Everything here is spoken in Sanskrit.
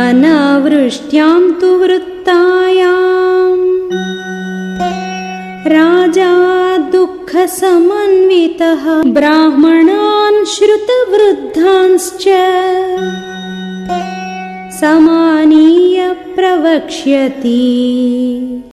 अनावृष्ट्यां तु वृत्तायाम् राजा दुःखसमन्वितः ब्राह्मणान् श्रुतवृद्धांश्च। समानीय प्रवक्ष्यति।